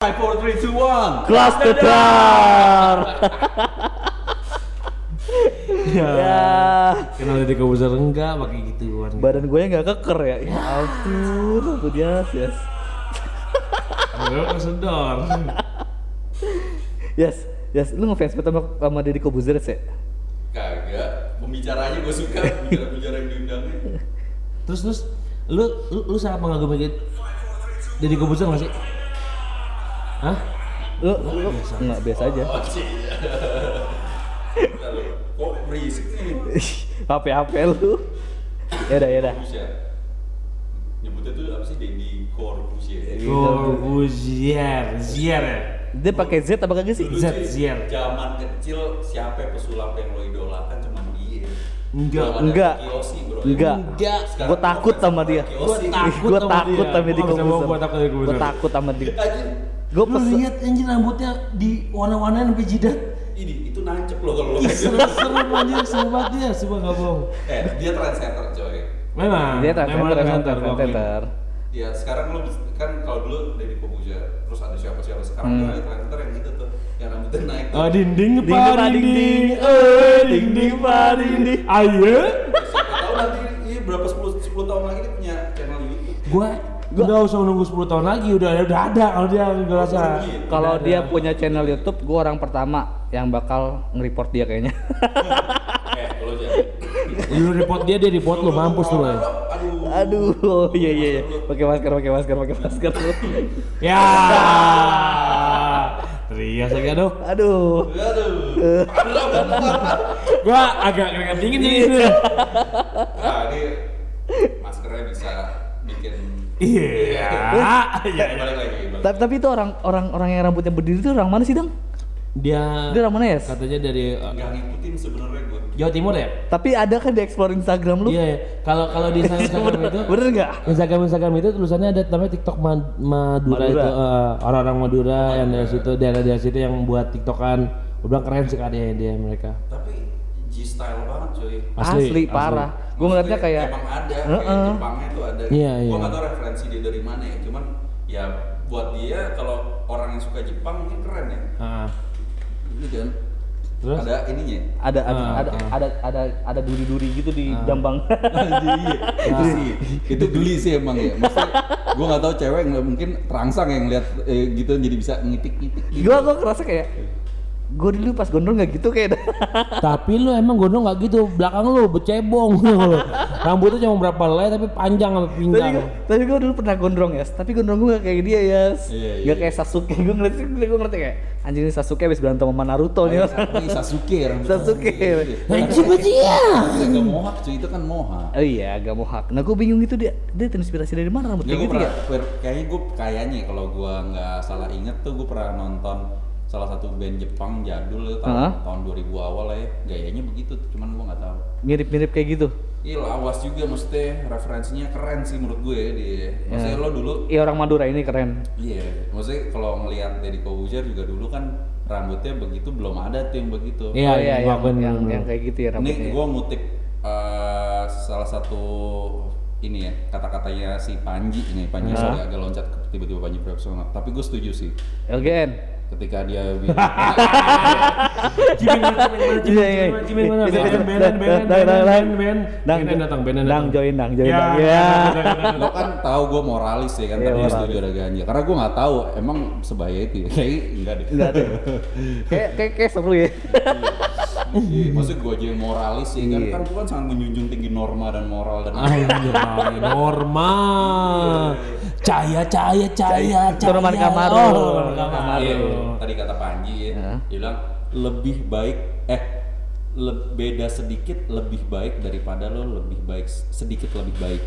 Five, four, three, two, one. Kelas tetar. Ya. ya. Kenal dari Kobuzer enggak pakai gituan. Badan gue nggak keker ya. Ya ampun, aku dia yes. Gue kesedor. Yes, yes. Lu ngefans banget sama, sama Deddy Kobuzer ya? Kagak. Pembicaranya gue suka. Bicara-bicara yang diundangnya. Terus terus lu lu, lu sangat mengagumi Deddy Kobuzer nggak sih? Hah? Lu, lu nggak biasa aja. Oh. Lalu, Kok berisik nih? HP HP lu. Ya udah, ya udah. Corbusier. Nyebutnya tuh apa sih? Deddy Corbusier. Corbuzier, Zier ya. Dia pakai Z apa kagak sih? Z, Zier. Zaman kecil siapa pesulap yang lo idolakan cuma dia. Enggak. Enggak. Enggak. Enggak. Gue takut sama dia. Gua takut Gue sama takut dia. sama Gua Kobuzer. gua takut Deddy Gue Kobuzer. takut sama dia. Gue Lu pesen. lihat anjir rambutnya di warna-warnain sampai jidat. ini itu nancep lo kalau lo Ih, Seru-seru anjir, seru banget dia, sumpah enggak bohong. Eh, dia trendsetter coy. Memang. Dia gua akuin. transfer. Ya sekarang lo kan kalau dulu dari Kobuja terus ada siapa-siapa sekarang Hmm. ada trendsetter yang itu tuh yang rambutnya naik tuh. Oh, dinding Ding, pa pa, ding, dinding, ding. eh dinding pa dinding. Ayo. Siapa tahu nanti ini berapa 10 10 tahun lagi Gua Gak usah nunggu 10 tahun lagi, udah udah ada kalau dia gue rasa. Kalau Udah dia ada. punya channel YouTube, gue orang pertama yang bakal nge-report dia kayaknya. Eh, lu report dia, dia report lu, mampus lu. ya. Aduh. Aduh, oh, iya iya iya. Pakai masker, pakai masker, pakai masker. Ya. Rias lagi aduh. Aduh. Aduh. Gua agak keringet dingin nih. Nah, ini Iya. Ya, Iya. balik lagi. balik. Tapi, tapi itu orang orang orang yang rambutnya berdiri itu orang mana sih, Dang? Dia Dia orang mana ya? katanya dari uh, Nggak ngikutin sebenarnya gue. Jawa Timur ya? Tapi ada kan di explore Instagram lu? Iya, iya. kalau kalau di Instagram itu Bener nggak? Instagram Instagram itu tulisannya ada namanya TikTok Mad- Madura, Madura. itu eh, orang-orang Madura yang dari situ daerah dari situ yang buat TikTokan. Gue bilang keren sih dia dia mereka. Tapi G-style banget cuy. Asli, parah. Gue ngeliatnya kayak emang ada Heeh. kayak Jepangnya tuh ada. Iya, Gua iya. nggak tahu referensi dia dari mana ya. Cuman ya buat dia kalau orang yang suka Jepang mungkin keren ya. Ah. Ini kan Terus? ada ininya. ada ada Ah, ada, ah. ada ada ada duri-duri gitu di jambang. itu sih itu geli sih emang ya maksudnya gue nggak tahu cewek nggak mungkin terangsang yang lihat eh, gitu jadi bisa ngitik ngitik gitu. gue gue kerasa kayak gue dulu pas gondrong nggak gitu kayak Tapi lu emang gondrong nggak gitu, belakang lu becebong. Rambutnya cuma berapa helai tapi panjang sampai tapi pinggang. gue tapi gue dulu pernah gondrong ya tapi gondrong gue gak kayak dia ya Iya, iya, gak kayak Sasuke. Gue ngeliat gue ngerti kayak anjing ini Sasuke habis berantem sama Naruto nih. Ini Sasuke rambutnya. Sasuke. Anjir dia. Gak mohak cuy. Itu kan moha oh iya gak mau hak nah gue bingung itu dia dia terinspirasi dari mana rambut Ya, kayak gue gitu ya kayaknya gue kayaknya kalau gue nggak salah inget tuh gue pernah nonton salah satu band Jepang jadul tahun, Hah? tahun 2000 awal lah ya gayanya begitu tuh, cuman gue nggak tahu mirip-mirip kayak gitu Iya lawas juga maksudnya referensinya keren sih menurut gue dia maksudnya Ya. lo dulu iya orang Madura ini keren Iya, maksudnya kalau ngelihat Deddy Kobuzer juga dulu kan rambutnya begitu belum ada tuh yang begitu. Iya, oh, iya, yang, gua yang, yang kayak gitu ya rambutnya Ini gue ngutip eh, salah satu ini ya kata-katanya si Panji ini Panji Hah? sorry agak loncat tiba-tiba Panji Pragiwaksono tapi gue setuju sih LGN ketika dia bilang Cimeng mana, cimeng mana, Iya, iya. cimeng mana, cimeng mana, dang. benan, Dang, Benan datang, datang. join dang, join Ya, dang. Ya. lo kan tahu gue moralis ya kan Iya, moralis. setuju ada ganja karena gue nggak tahu emang sebaya itu ya kayak enggak deh Enggak kayak kayak kayak seru ya. Iya, maksud gue aja yang moralis ya kan kan gue kan sangat menjunjung tinggi norma dan moral dan normal. Cahaya, cahaya, cahaya, cahaya. Norman Kamaru. Oh, Norman Kamaru. Iya, tadi kata Panji ya, Ya. dia bilang lebih baik eh le- beda sedikit lebih baik daripada lo lebih baik sedikit lebih baik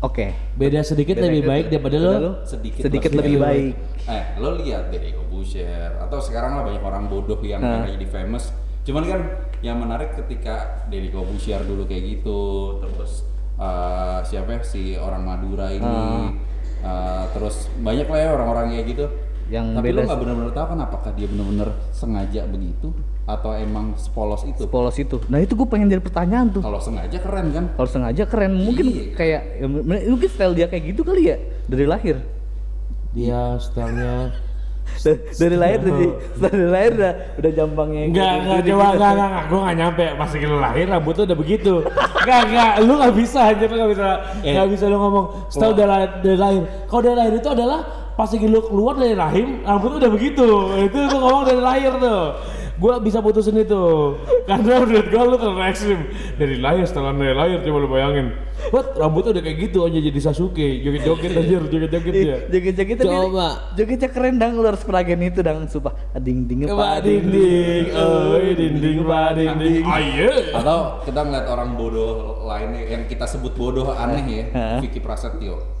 Oke. Beda sedikit Beda lebih sedikit. baik daripada lo. sedikit, Sedikit lebih baik. eh lo lihat Deddy Corbuzier atau sekarang lah banyak orang bodoh yang Nah. jadi famous cuman kan yang menarik ketika Deddy Corbuzier dulu kayak gitu terus eh, siapa ya si orang Madura ini eh, terus banyak lah ya orang-orang kayak gitu Yang tapi beda lo nggak benar-benar tahu kan apakah dia benar-benar sengaja begitu atau emang sepolos itu Polos itu. Nah itu gue pengen jadi pertanyaan tuh. kalau sengaja keren kan Kalau sengaja keren, mungkin Iya. kayak ya, mungkin style dia kayak gitu kali ya dari lahir. Dia stylenya dari, dari lahir dari, dari lahir udah udah jambangnya Enggak, enggak, gini, coba, gitu. enggak, enggak, enggak, gue gak nyampe. Pas lu lahir rambut tuh udah begitu. Enggak, enggak, lu gak bisa aja, lu gak bisa. Eh. Gak bisa lu ngomong. Setelah udah lahir, dari lahir. Kalau dari lahir itu adalah pas lagi lu keluar dari rahim, rambut tuh udah begitu. Itu tuh ngomong dari lahir tuh Gue bisa putusin itu. Karena menurut gue lu terlalu ekstrim. Dari lahir, setelah dari lahir, coba lu bayangin. What, rambutnya udah kayak gitu aja jadi Sasuke. Joget-joget aja, joget-joget Ih, ya Joget-joget. Tapi Coba. Jogetnya keren dang lu harus peragen itu dang sumpah. Ding ding Pak dinding, oh dinding, pak dinding. Ayo Atau kita ngeliat orang bodoh lainnya yang kita sebut bodoh aneh ya? Vicky Prasetyo.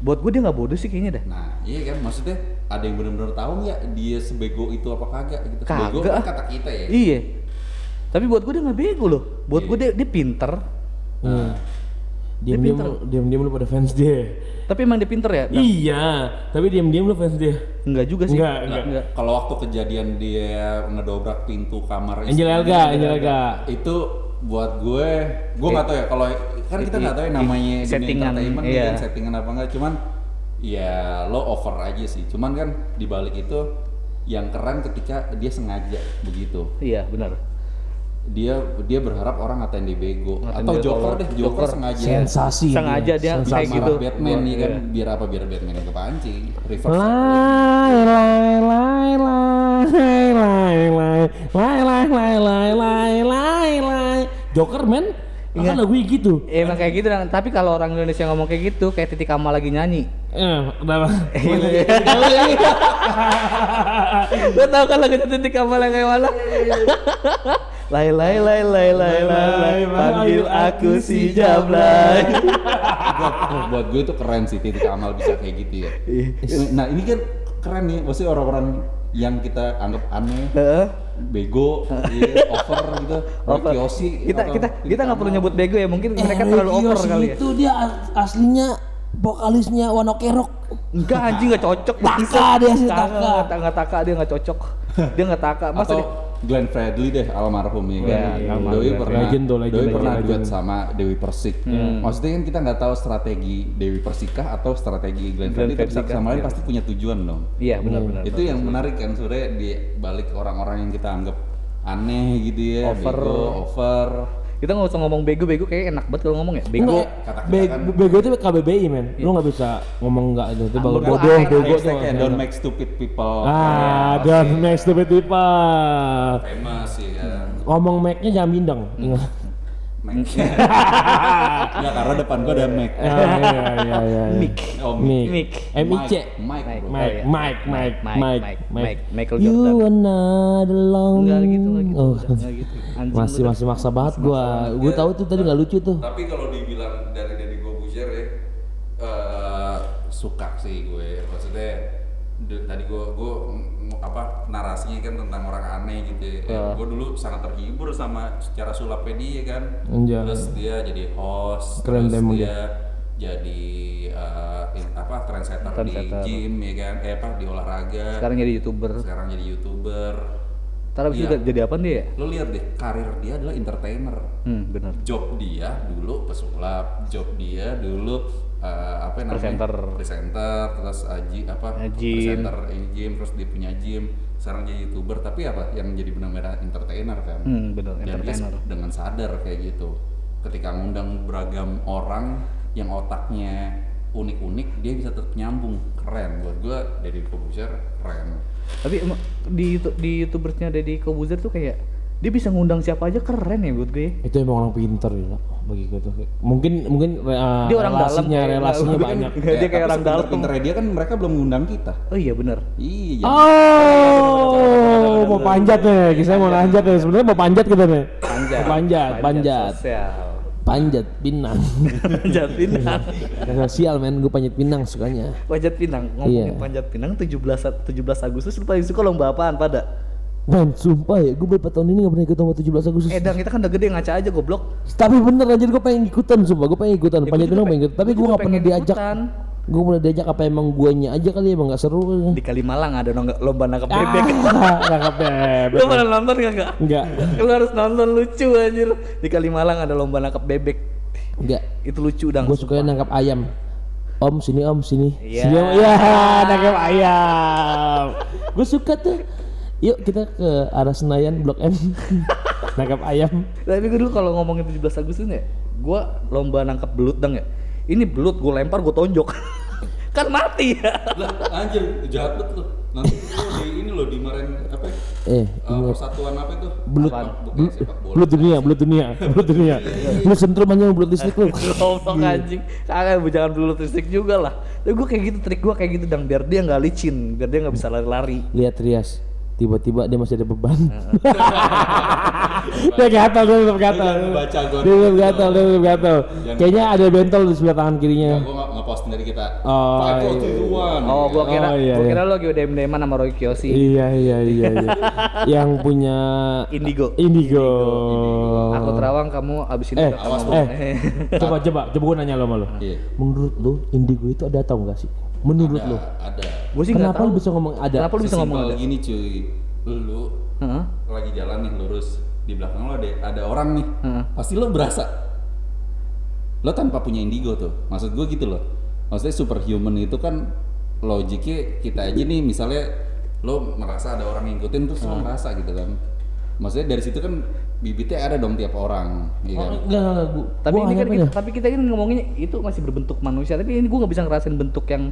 Buat gue dia nggak bodoh sih kayaknya dah. Nah, iya kan maksudnya ada yang benar-benar tahu nggak dia sebego itu apa kagak gitu. Bego Kagak. kan kata kita ya. Iya. Tapi buat gue dia nggak bego loh. Buat gue dia, dia pinter. Hmm. Diam-diam, pinter. diam-diam lu pada fans dia. Tapi emang dia pinter ya? Dang? Iya, tapi diam-diam lu fans dia. Enggak juga sih. Enggak, enggak. enggak. Kalau waktu kejadian dia ngedobrak pintu kamar Angel Elga, Angel Elga. itu buat gue, gue nggak tahu ya kalau kan kita nggak tahu ya namanya dunia Settingan, entertainment iya. kan settingan apa enggak, cuman ya lo over aja sih, cuman kan dibalik itu yang keren ketika dia sengaja begitu, Iya benar. dia dia berharap orang ngatain dia bego Ngatain atau dia Joker kalau- deh, Joker, Joker sengaja Sensasi. Sengaja dia Sensasi. kayak gitu. marah Batman nih kan, Iya. biar apa biar Batman yang kepancing, reverse. Lai lai lai lai lai lai lai lai lai lai lai Joker men, kan lagu gitu. Ya, emang kayak gitu Dang. Tapi kalau orang Indonesia ngomong kayak gitu, kayak Titi Kamal lagi nyanyi. Eh, kenapa? Lo tau kan lagu Titi Kamal yang kayak mana? Lai lai lai lai lai lai lai panggil aku si Jablay. buat, buat gue itu keren sih titik amal bisa kayak gitu ya. Nah ini kan keren nih, maksudnya orang-orang yang kita anggap aneh, Heeh. Bego, iya, over gitu, Over. Kiyoshi, Kita kita kita nggak perlu nyebut bego ya, mungkin Eh, mereka terlalu over kali ya. itu dia as- aslinya vokalisnya Wano Kerok. Enggak anjing nggak cocok Taka dia sih, Taka, taka. Taka dia nggak cocok. Dia nggak taka. Masa atau dia, Glenn Fredly deh almarhum ya kan. Dewi pernah Legend legend, Dewi legend, pernah legend. duet sama Dewi Persik. Maksudnya kan kita nggak tahu strategi Dewi Persikah atau strategi Glenn, Glenn Fredly, tapi satu sama lain Iya. pasti punya tujuan dong. Iya benar-benar. itu yang menarik kan sebenarnya di balik orang-orang yang kita anggap aneh gitu ya, Over. bego, over. Kita nggak usah ngomong bego-bego kayak enak banget kalau ngomong ya. Bego. kata-kata Be kan. bego itu KBBI men. Lu nggak bisa ngomong nggak itu. Itu bagus bodoh bego tuh. Don't make stupid people Ah, famous. don't make stupid people. famous ya kan. Ngomong make-nya jangan bindeng. Mac. Nggak, karena depan gua ada Mac. Ah, iya iya iya. iya. Mic. Oh, Mic. Mic. M I C. Mike, Mike. Mike. Mike, Mike, Mike, Mike, Mike, Mike. Mike, Michael You Jordan. are not alone. Enggak gitu, enggak gitu. Oh. Enggak gitu. Masih masih maksa banget gua. Gua tahu tuh tadi nggak lucu tuh. Tapi kalau dibilang dari Deddy Corbuzier ya, eh, suka sih gue. Maksudnya tadi gue mm, apa narasinya kan tentang orang aneh gitu ya. Ya. Gue dulu sangat terhibur sama secara sulapnya dia kan. Anjay. Terus dia jadi host, Keren terus dia jadi eh, in- apa trendsetter, Trendsetter. di gym ya kan, eh apa di olahraga. Sekarang jadi youtuber. Sekarang jadi youtuber. Ntar abis Iya. jadi apa dia? ya? Lo lihat deh, karir dia adalah entertainer Hmm benar. job dia dulu pesulap, job dia dulu eh, apa namanya Presenter. presenter, terus aji apa Gym. presenter eh, gym, terus dia punya gym, sekarang jadi youtuber, tapi apa yang jadi benar-benar entertainer kan? Hmm benar. Dan dia Entertainer. dengan sadar kayak gitu, ketika ngundang beragam orang yang otaknya unik-unik, dia bisa tetap nyambung, keren buat gua dari Corbuzier keren. Tapi di di youtubersnya Deddy Kobuzer tuh kayak dia bisa ngundang siapa aja keren ya buat gue. Itu emang orang pinter ya bagi gue tuh. Mungkin mungkin uh, Dia orang dalam relasinya kayak- relasinya Tapi kan- banyak. Dia kayak orang dalam. Pinternya dia kan mereka belum ngundang kita. Oh iya benar. Iya. Oh, mau panjat nih, saya mau panjat nih. Sebenarnya mau panjat kita nih. Panjat. Panjat, panjat, panjat pinang. panjat Pinang. Gak sosial men, gue panjat pinang sukanya. Panjat Pinang. Ngomongin Iya. Panjat Pinang 17 17 Agustus lu paling suka lomba apaan pada? Men, sumpah ya, gue beberapa tahun ini gak pernah ikut lomba 17 Agustus. Eh, Dang, kita kan udah gede ngaca aja goblok. Tapi bener aja gue pengen ikutan sumpah, gue pengen ikutan. Ya, panjat pengen pe- ikut. Tapi gue gak pernah diajak. ikutan. Gue pernah diajak apa emang guanya aja kali emang gak seru. Di Kalimalang ada nong- lomba nangkap Ah, bebek. nangkap bebek. Lu pernah nonton gak enggak? Enggak, Lu harus nonton lucu anjir. Di Kalimalang ada lomba nangkap bebek. enggak. Itu lucu dang. Gue sukanya nangkap ayam. Om sini om sini. Iya. Sini om. Iya, nangkap ayam. gue suka tuh yuk kita ke arah Senayan Blok M nangkap ayam Tapi gue dulu kalau ngomongin 17 Agustus ya, gue lomba nangkap belut dong ya. Ini belut gue lempar gue tonjok. kan mati ya. Lah, anjir, jahat banget lu. Nanti lu di ini lo dimarahin apa? ya? eh Eh, persatuan apa itu? belut Apaan? Bukan sepak bola. belut dunia belut dunia belut dunia lu sentrum aja belut listrik lu Goblok anjing. Kagak jangan belut listrik juga lah. Tapi gue kayak gitu trik gue kayak gitu dong biar dia nggak licin, biar dia nggak bisa lari-lari. lihat Rias tiba-tiba dia masih ada beban dia gatal dia tetap gatal gua. dia tetap gatal dia tetap gatal kayaknya ada bentol di sebelah tangan kirinya Ya, gua nggak ngeposting dari kita. Oh, Five, iya. two, one. Oh, gua kira Oh, iya, gua iya. kira lo lagi udah dem sama Roy Kiyoshi. iya iya iya iya yang punya Indigo. indigo Aku terawang kamu abis ini Eh, awas eh. coba coba coba gue nanya lo sama lo Iya. menurut lo indigo itu ada atau enggak sih menurut lo Ada. Gue sih kenapa lo bisa ngomong ada Kenapa lu bisa ngomong ada? gini cuy. Lu Heeh. lagi jalan nih lurus di belakang lo ada ada orang nih. Heeh. Pasti lo berasa. Lo tanpa punya indigo tuh. Maksud gue gitu loh. Maksudnya superhuman itu kan logiknya kita aja nih misalnya lo merasa ada orang ngikutin terus lo merasa gitu kan. Maksudnya dari situ kan bibitnya ada dong tiap orang, iya kan? Oh, enggak enggak enggak gua, Tapi gua ini kan anggapnya kita, tapi kita kan ngomongnya itu masih berbentuk manusia. Tapi ini gue nggak bisa ngerasain bentuk yang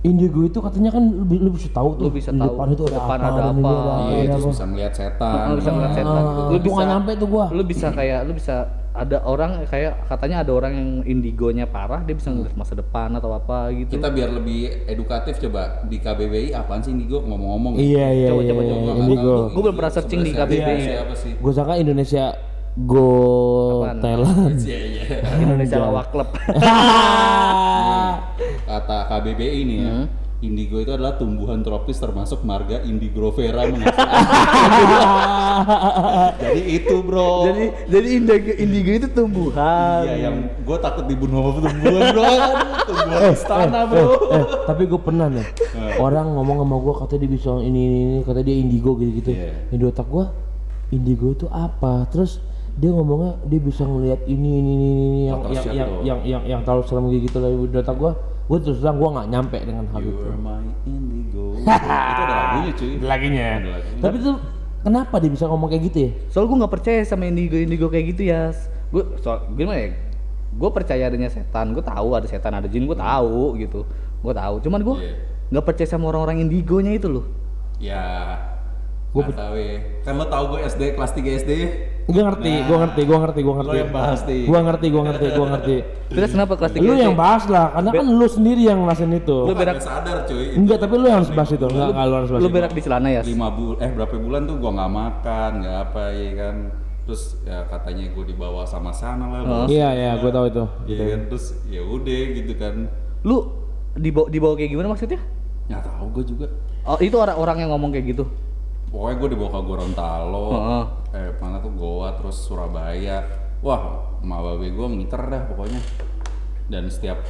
indigo itu katanya kan lu, lu bisa tahu tuh Lu bisa tahu, depan itu ada depan apa, ada ini apa. Iya, terus apa. bisa melihat setan. Lu bisa ngeliat setan. Ah, Lu bisa- nyampe tuh gua lu bisa kayak lu bisa ada orang kayak katanya ada orang yang indigonya parah dia bisa ngeliat masa depan atau apa gitu. Kita biar lebih edukatif coba di KBBI apaan sih indigo ngomong-ngomong. iya iya Coba, iya, coba, iya, coba. indigo Gua belum pernah searching di KBBI. Sih? gue sangka Indonesia Go Apaan? Thailand Iya iya. Indonesia Lawak Club. Kata KBBI ini ya. Hmm. Indigo itu adalah tumbuhan tropis termasuk marga Indigrovera. Jadi itu bro. jadi jadi indigo, indigo itu tumbuhan. Iya yang gue takut dibunuh sama tumbuhan bro. Tumbuhan istana bro. eh, tapi gue pernah nih orang ngomong sama gue katanya dia bisa ini ini, ini katanya dia indigo gitu gitu Iya. yang di otak gue indigo itu apa terus dia ngomongnya dia bisa ngelihat ini ini ini, ini yang yang, siapa yang, tuh? yang yang yang terlalu serem gitu lah di otak gue gue terus terang gue nggak nyampe dengan hal itu itu ada lagunya cuy. Ada lagunya. tapi tuh kenapa dia bisa ngomong kayak gitu ya Soal gue nggak percaya sama indigo indigo kayak gitu ya. Gue soal gimana ya? Gue percaya adanya setan. Gue tahu ada setan ada jin. Gue tahu gitu. Gue tahu. Cuman gue Iya. nggak percaya sama orang-orang indigonya itu loh. Ya. Gue tahu ya. Kan lo tau gue SD kelas 3 SD. gue ngerti gue ngerti gue ngerti gue ngerti Lo yang bahas nih. gue ngerti gue ngerti gue ngerti Terus kenapa kelas 3 lu yang bahas lah karena kan lu sendiri yang ngerasain itu Gue berak- sadar cuy. enggak tapi lu yang harus bahas itu enggak enggak lu harus bahas Lu berak di celana ya? lima bulan eh berapa bulan tuh gua nggak makan nggak apa ya kan terus ya katanya gue dibawa sama sana lah bawa iya iya gue tahu itu Iya kan terus ya udah gitu kan Lu dibawa, dibawa kayak gimana maksudnya? nggak tahu gue juga Oh, itu orang-orang yang ngomong kayak gitu. Pokoknya gue dibawa ke Gorontalo Heeh. eh mana tuh Goa terus Surabaya wah emak babe gue ngiter dah pokoknya dan setiap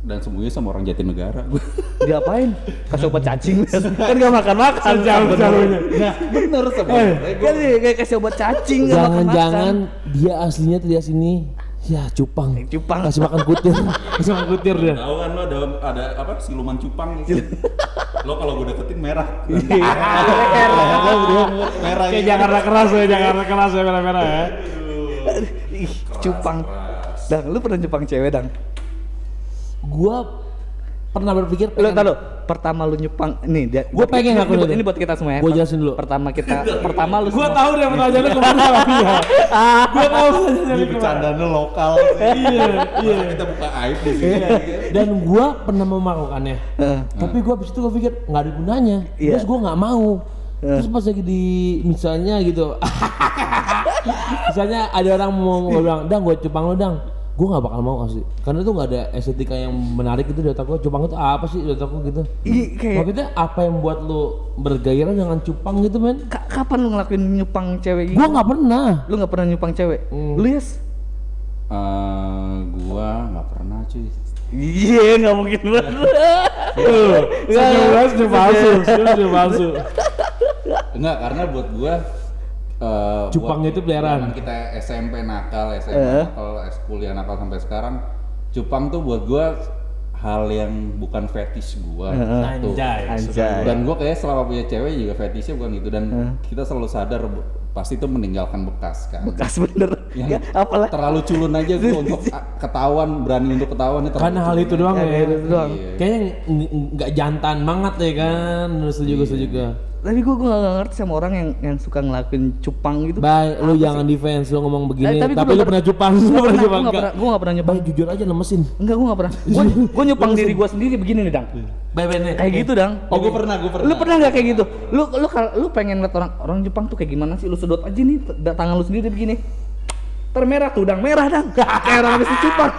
dan semuanya sama orang Jatinegara gue Diapain? Kasih obat cacing. kan gak makan-makan. Sejauh-jauhnya. Nah, bener sebenarnya. Kan dia kayak kasih obat cacing jangan-jangan makan-makan. dia aslinya tuh dia sini ya cupang Cupang. kasih makan kutir kasih makan kutir dia tahu kan lo ada ada apa siluman cupang gitu. lo kalau gue deketin merah merah kayak gitu. Jakarta keras ya Jakarta keras ya merah-merah ya Ih, cupang. keras. Dang, lu pernah cupang cewek, Dang? gua pernah berpikir Lu pengen- tahu pertama lu nyupang nih dia Gua buat- pengen ini, ngakuin buat, itu. ini buat kita semua ya. Gua jelasin dulu. Pertama kita pertama lu gua tahu deh pertanyaannya ke mana ya gua tahu pertanyaannya Ini ke mana. bercandanya lokal iya iya. kita buka aib di sini dan gua pernah mau melakukannya Eh, tapi gua abis itu gua pikir nggak ada gunanya. Iya. terus gua nggak mau. Terus pas lagi di misalnya gitu. Misalnya ada orang mau gua bilang dang gua cupang lo dang gua nggak bakal mau asli karena itu nggak ada estetika yang menarik itu di otak gua cupang itu apa sih di otak gua gitu Ih, kayak maksudnya apa yang buat lu bergairah dengan cupang gitu men ka- kapan lu ngelakuin nyupang cewek gitu? gua nggak pernah Lu nggak pernah nyupang cewek? Hmm. Lu yes? Eh, gua nggak pernah cuy Iya, nggak mungkin banget. senyum gua senyum palsu senyum palsu enggak karena buat gua eh, Cupang itu peliharaan. kita SMP nakal SMP Eh. nakal kuliah nakal sampai sekarang cupang tuh buat gua hal yang bukan fetish gua satu. Anjay. Anjay. dan gua kayak selama punya cewek juga fetishnya bukan itu dan kita selalu sadar pasti itu meninggalkan bekas kan Bekas bener. Yang Ya, apalah. terlalu culun aja gua untuk ah, ketahuan berani untuk ketahuan itu Karena hal itu doang Ya, ya. itu doang. Iya. Kayaknya ng- nggak jantan banget ya kan. Setuju gue setuju gue. Tapi gue gue gak ngerti sama orang yang yang suka ngelakuin cupang gitu. Baik, lu jangan defense, lu ngomong begini. Eh, tapi tapi lu pernah per- cupang, lu Gua pernah cupang gua gak pernah, gak. Baik, jujur aja lemesin. Enggak, gue gak pernah. Gue gue nyupang diri gue sendiri begini nih, Dang. Baik, baik nih. Kayak gitu, Dang. oh gua pernah gua pernah Lu pernah nggak kayak gitu? Lu lu lu pengen liat orang orang Jepang tuh kayak gimana sih? Lu sedot aja nih tangan lu sendiri begini. Termerah tuh, Dang. Merah, Dang. kayak orang habis dicupang.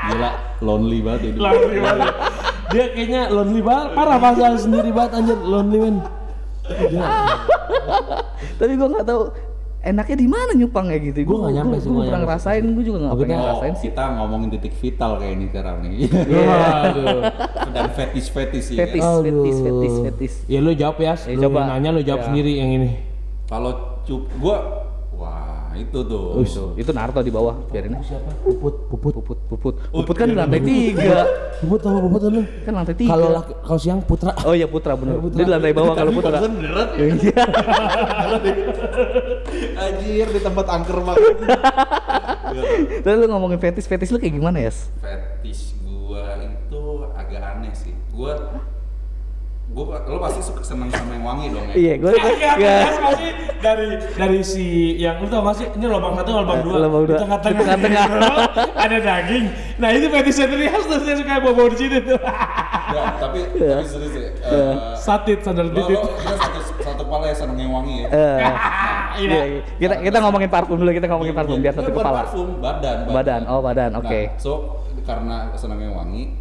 Gila lonely banget hidup Lonely banget. Dia kayaknya lonely banget, parah pasal sendiri banget anjir, lonely man. Tapi gue nggak tahu enaknya di mana nyupang kayak gitu. Gua nggak nyampe sih, Gue gua pernah ngerasain, gue juga nggak kita- ngerasain sih. kita ngomongin titik vital kayak ini sekarang nih Waduh. dan fetish fetish sih Fetis, kan? fetis, fetis, fetis. Ya lu jawab ya, lu coba. nanya lu jawab Ya. sendiri yang ini. kalau cup gua wah itu tuh Itu, itu Naruto di bawah, biarin aja. Siapa? Puput, puput. Puput, puput, puput kan di lantai tiga, Puput sama puput lu. kan lantai tiga. Kalau laki- kalau siang putra. Oh iya Putra bener. Dia di lantai bawah kalau Putra. Barusan beneran ya? Iya. anjir di tempat angker banget Terus lu ngomongin fetis, fetis lu kayak gimana ya? fetish gua itu agak aneh sih gua gua lo pasti suka seneng sama yang wangi dong ya Iya, gue Iya, ya. kan sih dari dari si yang lu tau gak sih ini lubang satu lubang dua Lubang dua. di tengah-tengah Di tengah-tengah. ada daging nah itu fetish Rias tuh saya suka bawa di sini tuh Ya, tapi Iya. tapi serius ya eh, satit sandal lo, titit lo kita satu satu kepala ya seneng yang wangi ya iya iya, iya. kita kita ngomongin parfum dulu, kita ngomongin parfum biar satu kepala. parfum, badan, Badan, oh badan, oke. Nah, so karena seneng yang wangi,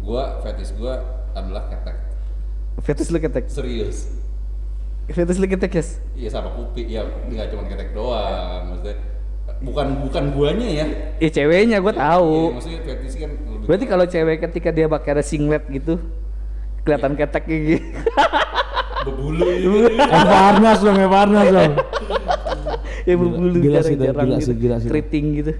gua fetish gua adalah ketek. Fetis lu ketek. Serius. Fetis lu ketek, yes. Iya sama kuping, ya nggak cuma ketek doang, maksudnya bukan bukan guanya ya. Ih, ceweknya gue Iya, tahu. maksudnya fetish kan lebih Berarti kalau cewek ketika dia pakai ada singlet gitu, kelihatan ketek kayak gitu. berbulu gitu. Evarnas dong Evarnas dong ya berbulu gila sih, jarang-jarang gila gitu. sih, gila sih. Keriting gitu.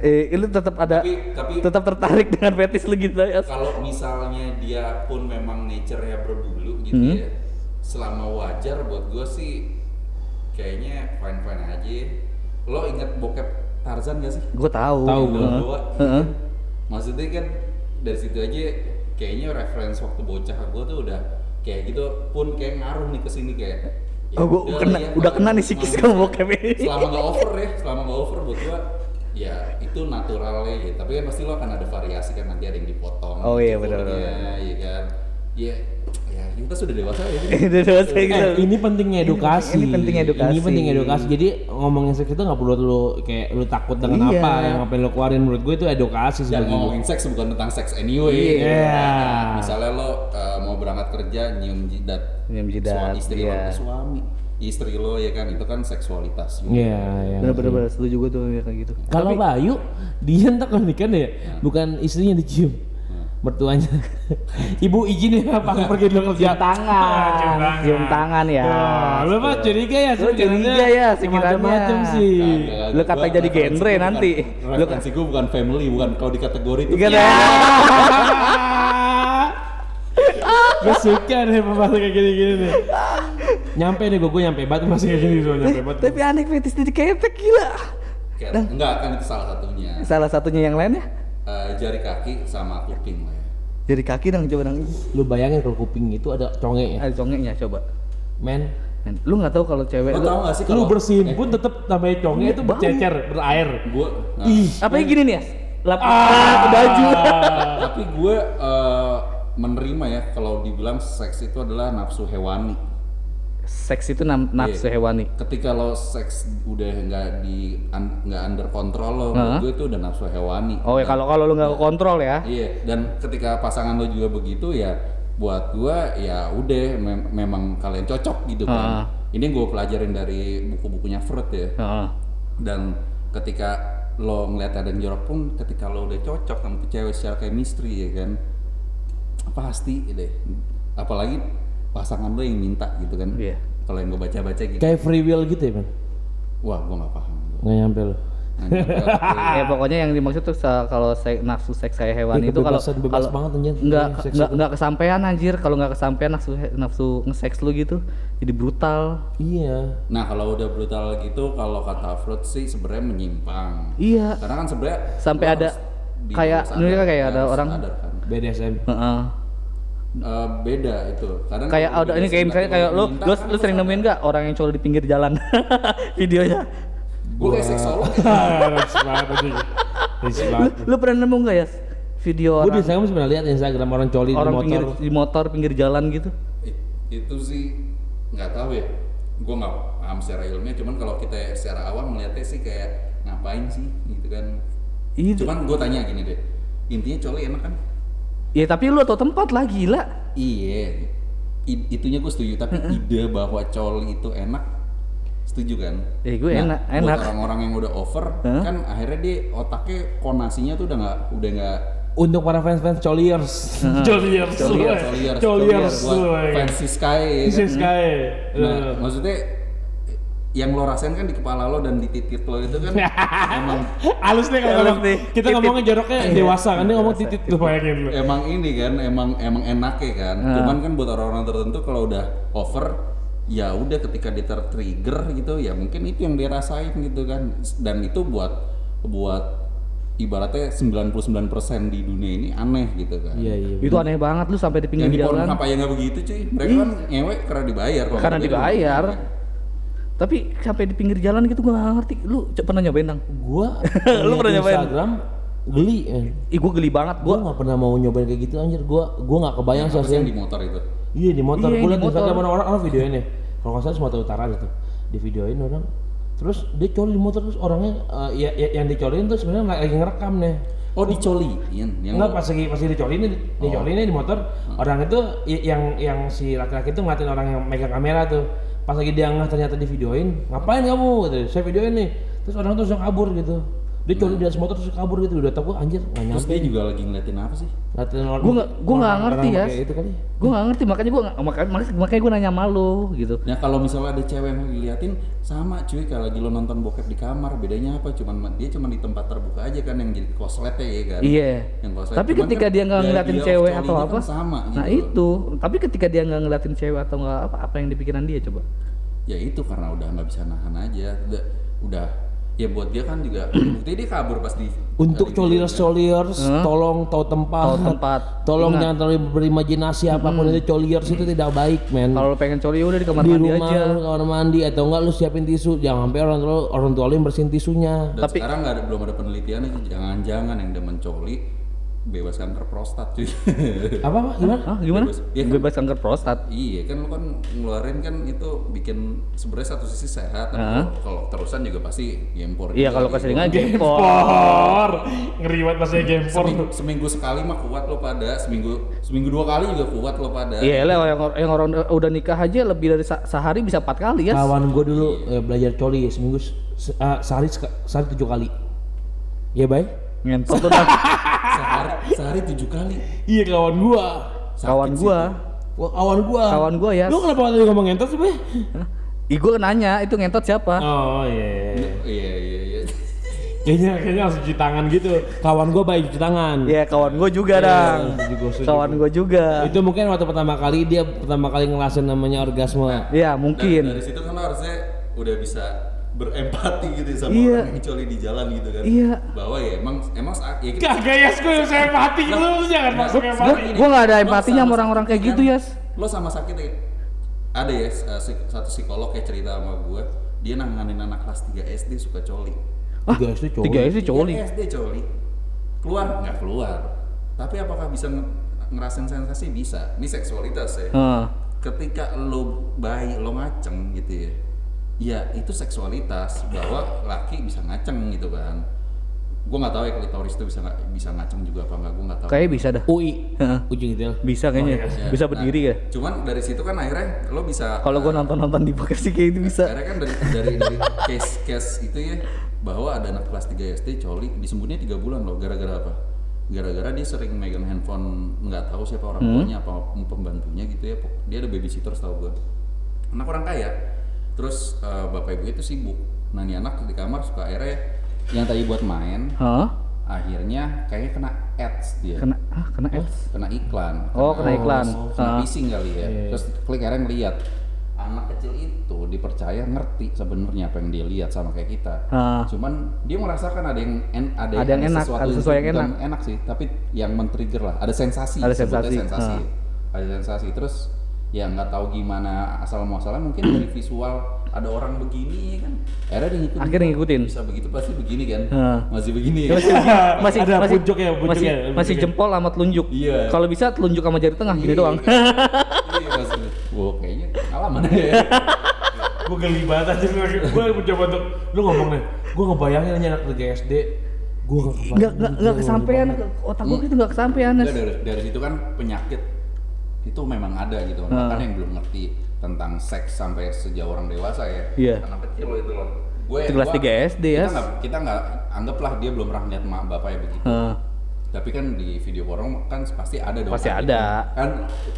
Eh, lu tetap ada Tapi tapi tetap tertarik dengan fetis lu gitu ya. kalau misalnya dia pun memang nature-nya berbulu gitu Hmm. ya, selama wajar buat gua sih kayaknya fine fine aja. Lo inget bokep Tarzan gak sih? Gue tahu. Tahu Yang gua. Heeh. Goa. Heeh. Maksudnya kan dari situ aja kayaknya reference waktu bocah gue tuh udah kayak gitu pun kayak ngaruh nih ke sini kayak ya Oh, gua udah kena, ya, udah kena nih sikis kamu bokep ini. selama nggak over ya selama nggak over buat gua ya itu naturalnya ya tapi kan pasti lo akan ada variasi kan nanti ada yang dipotong Oh iya, gitu benar, benar. ya kan ya ya kita sudah dewasa ya Itu dewasa gitu. Eh, ini pentingnya edukasi. Ini penting edukasi. Ini penting edukasi. Jadi ngomongin seks itu nggak perlu lu kayak lu takut dengan Iya. apa yang apa yang lu keluarin menurut gue itu edukasi dan ngomongin seks bukan tentang seks anyway Iya. Nah, misalnya lo uh, mau berangkat kerja nyium jidat Nyium jidat, suami istri lo iya. suami istri lo ya kan itu kan seksualitas juga. Iya, iya. Bener-bener bener, setuju gue tuh ya, kayak gitu. Kalau Bayu, dia entar kalau nikah ya, bukan istrinya dicium, mertuanya. Ibu izin ya Pak pergi dulu kerja. tangan, cium tangan ya. Wah, lu mah curiga ya Lu curiga ya sekiranya. Macam sih. Lu kata jadi genre nanti. Lu referensi gue bukan family bukan kalau di kategori itu Iya kan? gue suka deh pembahasan kayak gini-gini nih. Nyampe nih gue, gue nyampe banget masih kayak gini tuh, nyampe banget. Tapi aneh fetis jadi ketek gila. Kayak- enggak kan itu salah satunya Salah satunya yang lainnya Eh, jari kaki sama kuping lah ya jadi kaki dong coba dong. Lu bayangin kalau kuping itu ada conge ya, Ada congeknya coba. men. Men, Lu nggak tahu kalau cewek lu, tau gak sih Lu bersihin pun tetap namanya conge itu Bau. bercecer, berair. gue nah, Ih, apa yang gini nih ya? Lap ah, baju. tapi gue eh, menerima ya kalau dibilang seks itu adalah nafsu hewani Seks itu nam- nafsu Iya. hewani. ketika lo seks udah nggak di un- nggak under kontrol lo Heeh. gue itu udah nafsu hewani Oh ya kalau kalau lu nggak kontrol ya. Iya, dan ketika pasangan lo juga begitu ya buat gua ya udah mem- memang kalian cocok gitu kan. Ini gue pelajarin dari buku-bukunya Freud ya. Heeh. Dan ketika lo ngeliat ada yang jorok pun ketika lo udah cocok sama cewek secara chemistry ya kan pasti deh apalagi pasangan lo yang minta gitu kan Iya. kalau yang gue baca-baca gitu kayak free will gitu ya, men. wah gue nggak paham Nggak nyampe oke. Ya pokoknya yang dimaksud tuh kalau se- nafsu seks kayak hewan Ya, itu kalau bebas kalau banget, anjir. nggak Iya, seks nggak itu. nggak kesampaian anjir kalau nggak kesampaian nafsu nafsu nge-seks lu gitu jadi brutal Iya. Nah kalau udah brutal gitu, kalau kata Freud sih sebenarnya menyimpang. iya Karena kan sebenarnya Sampai lo ada kayak- ini sadar, kayak ada harus orang- kan. BDSM. Heeh. Eh, beda itu. Karena kayak ada ini kayak misalnya kayak lu minta lu, kan lu sering nemuin nggak orang yang coli di pinggir jalan? Videonya. Gue kayak seksolog. Lu pernah nemu nggak ya video Gue di orang Instagram pernah lihat Instagram orang coli orang di motor. pinggir di motor pinggir jalan gitu? Itu sih nggak tahu ya. Gue nggak paham secara ilmiah cuman kalau kita secara awam melihatnya sih kayak ngapain sih gitu kan. Itu cuman gue tanya gini deh intinya coli enak kan ya tapi lu tau tempat lah gila iya I- itunya gue setuju tapi ide bahwa coli itu enak setuju kan Eh, gue enak- buat enak. orang-orang yang udah over Hah? kan akhirnya dia otaknya konasinya tuh udah nggak udah nggak Untuk para fans-fans coliers. Coliers. coliers Coliers. coliers Coliers. buat fans si Sky ya kan? Sis Sky. Nah, maksudnya yang lo rasain kan di kepala lo dan di titit lo itu kan emang Halus nih kalau ngomong. nih. Kita Titit. ngomongnya joroknya dewasa kan dia ngomong titit tuh bayangin lu. emang ini kan emang emang enak ya kan. Cuman kan buat orang-orang tertentu kalau udah over ya udah ketika dia tertrigger gitu ya mungkin itu yang dia rasain gitu kan dan itu buat buat ibaratnya 99% di dunia ini aneh gitu kan. Iya iya. itu aneh banget lu sampai di Yang pinggir di jalan apa ya nggak begitu cuy. Mereka kan ngewek karena dibayar. karena dibayar tapi sampai di pinggir jalan gitu gue gak ngerti lu pernah nyobain dang Gua Lu pernah nyobain? Instagram geli eh. ih gue geli banget Gua gue nggak pernah mau nyobain kayak gitu anjir. Gua gua nggak kebayang sih yang di motor itu? Iya di motor. Iya, Gua di liat di Instagram motor. orang orang videoin nih. Kalau nggak salah Sumatera Utara gitu. Di videoin orang. Terus dia coli di motor terus orangnya eh, ya, ya- yang dicolin tuh sebenarnya lagi ngerekam nih. Oh dicoliin yang Enggak pas lagi pas lagi dicolin nih, dicolin nih di motor, orang itu y- yang yang si laki-laki itu ngeliatin orang yang megang kamera tuh. Pas lagi dia ngeh ternyata di videoin, ngapain kamu? Gitu. Saya videoin nih. Terus orang tuh langsung kabur gitu. Dia coli di atas motor terus kabur gitu. Udah tau gua anjir nggak Terus nyampe. dia juga lagi ngeliatin apa sih? Ngeliatin orang. Gua nggak- gua nggak orang- ngerti, ya. pakai Itu kali. gue gak ngerti makanya gue makanya makanya gue nanya malu gitu Nah kalau misalnya ada cewek yang lagi liatin sama cuy kalau lagi lo nonton bokep di kamar bedanya apa? Cuman dia cuma di tempat terbuka aja kan yang jadi koslet ya kan? iya Yang koslet. tapi Cuman ketika kan dia nggak ngeliatin cewek atau apa kan sama nah gitu. itu tapi ketika dia nggak ngeliatin cewek atau nggak apa apa yang dipikiran dia coba Ya itu karena udah nggak bisa nahan aja. Udah, udah ya buat dia kan juga bukti dia kabur pas di Untuk di- coliers coliers, tolong tahu tempat. Tahu tempat. Tolong Ingat. jangan terlalu berimajinasi apa pun itu coliers itu tidak baik, men. kalau pengen coli udah di kamar di mandi rumah aja lu kamar mandi atau enggak lu siapin tisu jangan sampai orang tua orang tua lu yang bersihin tisunya Dan Tapi- sekarang nggak ada belum ada penelitiannya sih. Jangan-jangan yang demen coli bebas kanker prostat cuy. apa apa gimana Hah, gimana Bebas. Iya kan? bebas kanker prostat Iya kan lu kan ngeluarin kan itu bikin sebenarnya satu sisi sehat tapi Hah? kalau- terusan juga pasti gempor. iya kalau gitu. keseringan gempor por ngeri banget saya game seminggu, seminggu sekali mah kuat lo pada seminggu seminggu dua kali juga kuat lo pada. iya lah yang, yang orang udah nikah aja lebih dari se- sehari bisa empat kali ya kawan gue dulu eh, belajar coli seminggu se- ah, sehari sehari tujuh kali Iya bay ngentot tuh Sehari sehari tujuh kali. iya kawan gua. Kawan gua. Wah, kawan gua. Kawan gua, ya. lu kenapa tadi ngomong ngentot sih bay Ih gue nanya itu ngentot siapa? Oh iya Iya iya. Iya. kayaknya kayaknya harus cuci tangan gitu. Kawan gua baik cuci tangan. Ya kawan juga Iya, dang. setuju gua, setuju kawan gue juga. Itu mungkin waktu pertama kali dia pertama kali ngelasin namanya orgasme. Ya Dari, mungkin dari situ kan harusnya udah bisa berempati gitu sama Iya. orang yang coli di jalan gitu kan. Iya. Bahwa ya emang emang saat ya kita kagak ya gue saya mati lu jangan masuk empati gue gue nggak ada empatinya sama orang-orang kayak gitu ya Lo sama sakit ya. Ada ya uh, psik- satu psikolog kayak cerita sama gue, dia nanganin anak kelas 3 SD suka coli. tiga SD cowok tiga SD coli 3 SD coli. Keluar nggak keluar. Tapi apakah bisa nge- ngerasain sensasi bisa? Ini seksualitas ya. Heeh. Ketika lo bayi lo ngaceng gitu ya. Ya itu seksualitas bahwa laki bisa ngaceng gitu kan. Gue nggak tahu ya klitoris itu bisa nggak bisa ngaceng juga apa nggak gue nggak tahu. kayak bisa dah UI gitu ya bisa kayaknya Ya, bisa nah, berdiri ya Cuman dari situ kan akhirnya lo bisa kalau gue nonton nonton di podcast kayak itu bisa Akhirnya kan dari dari dari case case itu ya bahwa ada anak kelas 3 SD coli disembunyinya tiga bulan loh gara-gara apa? Gara-gara dia sering megang handphone nggak tahu siapa orang Hmm. tuanya apa pembantunya gitu ya. Dia ada babysitter setahu gue. Anak orang kaya. Terus eh, bapak ibu itu sibuk. Nah ini anak di kamar suka akhirnya yang tadi buat main Hah? akhirnya kayaknya kena ads dia Kena ah, kena ads. kena iklan Oh, kena iklan. kena Ah. phishing kali ya Iya. terus klik akhirnya ngeliat anak kecil itu dipercaya ngerti sebenarnya apa yang dia lihat sama kayak kita Ah. cuman dia merasakan ada yang en- ada, Ada yang enak, sesuatu ada sesuatu yang enak. enak sih tapi yang men-trigger lah ada sensasi Ada sensasi ah. ada sensasi terus ya nggak tahu gimana asal muasalnya mungkin dari visual ada orang begini kan akhirnya dia ngikutin Akhirnya ngikutin. bisa begitu pasti begini kan Ah. masih begini Ya, ya. masih masih Ada masih puncuknya, masih, puncuknya, masih puncuknya. jempol sama telunjuk. Iya. Kalau bisa telunjuk sama jari tengah gini Iya, doang. iya masih wow kayaknya alaman ya gue geli banget aja gue mencoba untuk lu ngomong nih gue ngebayangin aja anak dari SD gue gak kebayang Enggak enggak enggak kesampaian otak gua itu enggak kesampaian. Dari, dari situ kan penyakit itu memang ada gitu Ah. kan yang belum ngerti tentang seks sampai sejauh orang dewasa ya Iya. anak kecil itu loh gue kelas 3 SD ya. kita nggak kita nggak anggaplah dia belum pernah lihat mak bapaknya begitu Heeh. Tapi kan di video porno kan pasti ada dong Pasti kan ada. gitu. kan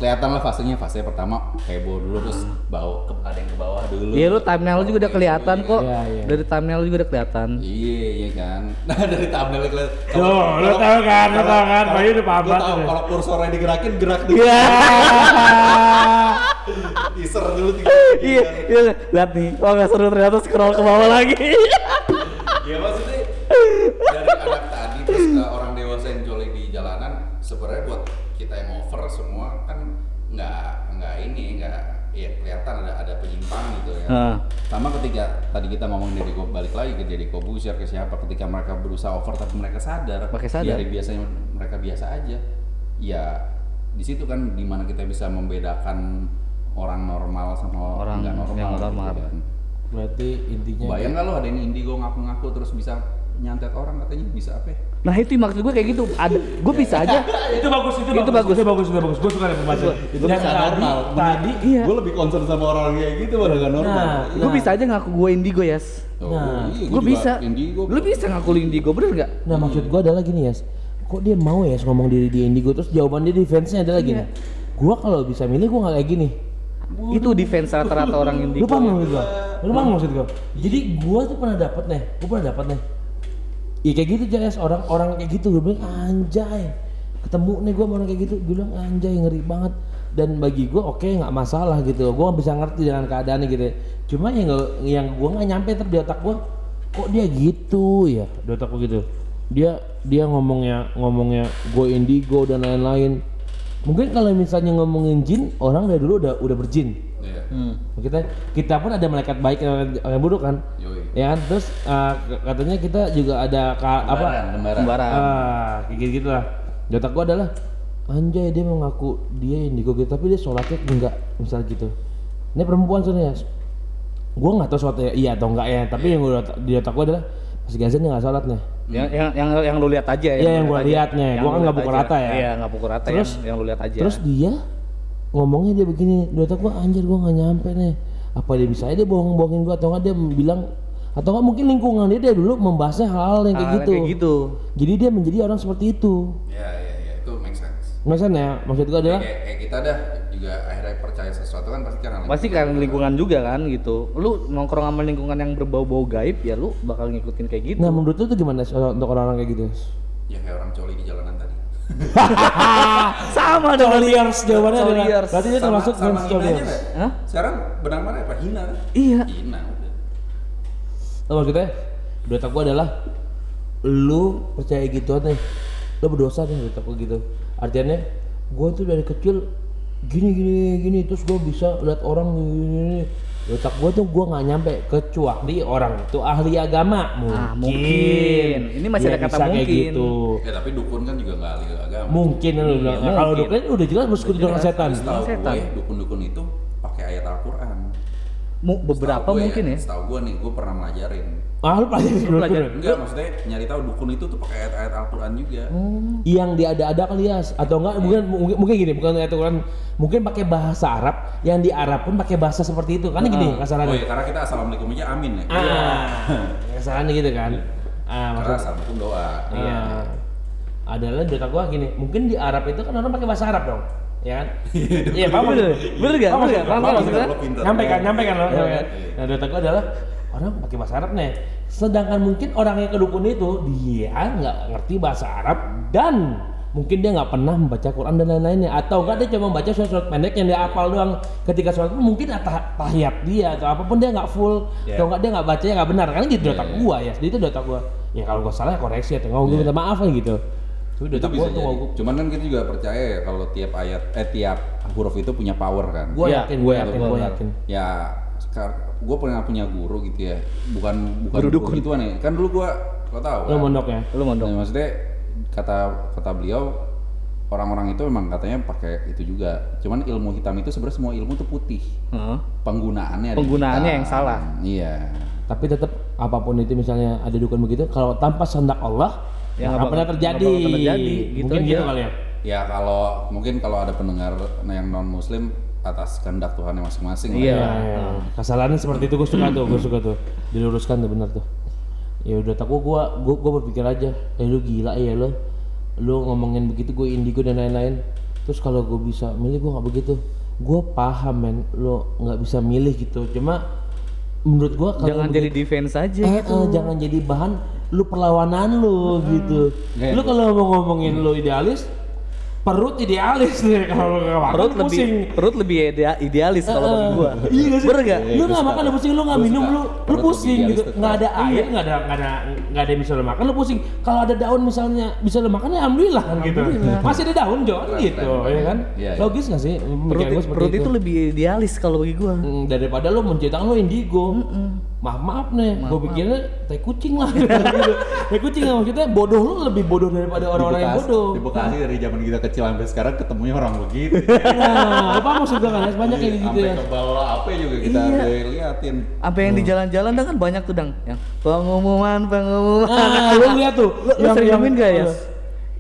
kelihatan lah fasenya fase pertama heboh dulu terus bawah ke, ada yang ke bawah dulu Iya lu thumbnail lu juga udah kelihatan kok. Iya, iya. Dari thumbnail lu juga udah kelihatan. Iya, iya kan. Nah dari thumbnail kelihatan. Tuh, lu tahu kan, lu tahu kan, Bayu udah paham Lu banget kalau kursornya digerakin gerak dulu. Iya. Teaser dulu tiga. Iya, iya. Lihat nih. Oh enggak seru ternyata scroll ke bawah lagi. Ya maksudnya dari anak tadi terus ke orang dewasa yang coli di jalanan sebenarnya buat kita yang over semua kan nggak nggak ini nggak ya kelihatan ada ada gitu ya. Heeh. Sama ketika tadi kita ngomong dari balik lagi ke Deddy Kobusier ke siapa ketika mereka berusaha over tapi mereka sadar, Pakai sadar. di hari biasanya mereka biasa aja. Ya di situ kan di mana kita bisa membedakan orang normal sama Orang nggak normal. yang gitu normal. kan. berarti intinya Bayang nggak lo ada yang indigo ngaku-ngaku terus bisa nyantet orang katanya bisa apa? ya? Nah itu maksud gue kayak gitu. Ada, gue bisa aja. itu bagus itu, Itu bagus. itu bagus itu bagus gue suka pembahasan Itu yang bisa tadi normal. tadi Iya. Gue lebih concern sama orang kayak gitu pada nggak normal. Nah, Gue bisa aja ngaku gue indigo ya. Tuh, Nah, iya, Gue bisa. Indigo. Lu bisa ngaku lu indigo bener nggak? nah maksud gue adalah gini ya kok dia mau ya ngomong diri dia indigo terus jawaban dia defense-nya adalah gini Iya. gue kalau bisa milih gue nggak kayak gini Itu defense rata-rata orang indigo. lu paham maksud gue lu paham maksud gue jadi gue tuh pernah dapat nih gue pernah dapat nih Iya kayak gitu Jas, orang-orang kayak gitu. Gue bilang anjay. Ketemu nih gue orang kayak gitu. Gue bilang anjay ngeri banget. Dan bagi gue oke nggak masalah gitu. Gue bisa ngerti dengan keadaannya gitu. Cuma yang nggak yang gue nggak nyampe ter di otak gue kok dia gitu ya? Di otak gue gitu. Dia dia ngomongnya ngomongnya gue indigo dan lain-lain. Mungkin kalau misalnya ngomongin jin orang dari dulu udah udah berjin Iya. Hmm. kita kita pun ada malaikat baik dan malaikat buruk kan Yoi. ya kan terus uh, katanya kita juga ada ka- apa. Kembaran. ah kayak gitu gitu lah di otak gua adalah anjay dia mengaku dia indigo gitu tapi dia sholatnya enggak misal gitu ini perempuan soalnya gua nggak tahu sholatnya iya atau enggak ya tapi yang gua di otak gua adalah pas gazen dia nggak sholat nih Yang yang yang yang lu lihat aja Iya, yang lu gua lihatnya. Yang Gua kan nggak pukul rata ya. Iya, nggak pukul rata Terus- yang yang lu lihat aja. Terus dia ngomongnya dia begini, di otak gua anjir gua nggak nyampe nih. Apa dia bisa aja dia bohong-bohongin gua atau enggak dia bilang atau enggak mungkin lingkungan dia dia dulu membahasnya hal-hal yang kayak Hal gitu. Kayak gitu. Jadi dia menjadi orang seperti itu. Ya, ya, ya, itu make sense. Maksudnya, maksud gua adalah Kayak, kayak kita dah juga akhirnya percaya sesuatu kan pasti karena Pasti kan lingkungan juga kan gitu. Lu nongkrong sama lingkungan yang berbau-bau gaib ya lu bakal ngikutin kayak gitu. Nah, menurut lu tuh gimana untuk orang-orang kayak gitu? Ya kayak orang coli di jalanan tadi. Sama dong. Coliers jawabannya adalah berarti dia termasuk sama hinanya coliers. nggak? Hah? Sekarang benang mana apa? Hina kan? Iya. Hina udah. Lo maksudnya di otak gua adalah lu percaya gitu nih lu berdosa nih otak gua gitu artinya gua tuh dari kecil gini gini gini terus gua bisa lihat orang gini, gini, gini. Di otak gua tuh gua nggak nyampe kecuali orang itu ahli agama mungkin, Ah, mungkin. Ini masih Dia ada kata mungkin. gitu Ya tapi dukun kan juga nggak ahli agama. mungkin lu bilang Iya, kalau dukun udah jelas bersekutu dengan setan Setahu Setan. gue dukun-dukun itu pakai ayat Al-Quran. Mu- beberapa gue mungkin ya. Setahu gue nih, gue pernah melajarin. Ah lu pelajari pelajari. Enggak, maksudnya nyari tahu dukun itu tuh pakai ayat-ayat Al-Quran juga. yang diada-ada kali ya atau enggak mungkin mungkin, mungkin gini bukan ayat Quran mungkin pakai bahasa Arab yang di Arab pun pakai bahasa seperti itu kan gini Oh kasarannya iya, karena kita assalamualaikum aja amin ya. ah kasarannya gitu kan ah Karena maksud assalamualaikum doa. iya adalah di otak gua gini mungkin di Arab itu kan orang pakai bahasa Arab dong ya kan iya paham Bener, maksud- bener gak? paham Bener maksud gak? gua? Paham Paham gak maksud gua? maksudnya? Pinter. nyampe kan nyampe kan lo Iya, nah di otak gua adalah orang pakai bahasa Arab nih. Sedangkan mungkin orang yang ke dukun itu dia nggak ngerti bahasa Arab dan mungkin dia nggak pernah membaca Quran dan lain-lainnya. Atau enggak dia cuma membaca surat-surat pendek yang dia hafal doang. Ketika pun mungkin tah- tahiyat dia atau apa pun dia nggak full. Yeah. atau enggak dia nggak baca nggak benar. Kan gitu Yeah, otak yeah. gua ya. Itu udah otak gua. Ya kalau gua salah ya koreksi atau nggak gua minta maaf lah gitu. Itu itu bisa gua tuh jadi. gua, Cuman kan kita juga percaya ya kalau tiap ayat eh tiap huruf itu punya power kan. gua Iya, yakin gua yakin gua yakin. ya gue pernah punya guru gitu ya bukan bukan Guru guru dukun. gituan ya kan dulu gue lo tau lo kan? mondok ya Lu mondok. Nah, maksudnya kata kata beliau orang-orang itu memang katanya pakai itu juga cuman ilmu hitam itu sebenarnya semua ilmu tuh putih Heeh. penggunaannya ada Penggunaannya hitam. yang salah. iya tapi tetap apa pun itu misalnya ada dukun begitu kalau tanpa kehendak Allah Ya, nggak pernah bakal- terjadi. terjadi, gitu mungkin aja. gitu kali ya ya kalau mungkin kalau ada pendengar yang non muslim atas kehendak Tuhan yang masing-masing Iya. ya. Ya, ya. kesalahannya seperti itu gue suka tuh gue suka tuh diluruskan tuh benar tuh ya udah tak gua gua gua berpikir aja eh lu gila ya lo lu ngomongin begitu gue indigo dan lain-lain terus kalau gue bisa milih gue nggak begitu gue paham men lu nggak bisa milih gitu cuma menurut gua kalau Jangan jadi defense aja Eh, gitu. eh, jangan jadi bahan lu perlawanan lu gitu. Nggak, Lu kalau mau ngomongin lu idealis, perut idealis deh kalau lu nggak makan Perut lu lebih pusing. perut lebih idea- idealis kalau bagi gua. Iya nggak sih? Bener gak? Lu nggak makan lu pusing, lu nggak minum lu lu pusing gitu. Nggak ada tetap. air, nggak ada nggak ada nggak ada yang bisa lu makan lu pusing. Kalau ada daun misalnya bisa lu makan ya alhamdulillah kan gitu. Masih ada daun Jon Keren, gitu ya kan. Iya, iya. Logis nggak sih? Perut, perut itu lebih idealis kalau bagi gua. Hmm, daripada lo menciptakan lo indigo. Maaf maaf nih, gue pikirnya teh kucing lah. gitu. teh kucing lah maksudnya bodoh lo lebih bodoh daripada orang-orang yang bodoh. di Bekasi dari zaman kita kecil sampai sekarang ketemunya orang begitu Nah, apa maksud gue kan? Banyak kayak gitu sampai ya. ke bawah apa juga kita Iya. liatin Apa yang di jalan-jalan dah kan banyak tuh dang. Yang pengumuman pengumuman. Nah, lo lihat tuh. Lu- lu sering nemuin gak, Yas?